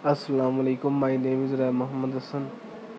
अस्सलाम my my name is Ram Mohammad Hasan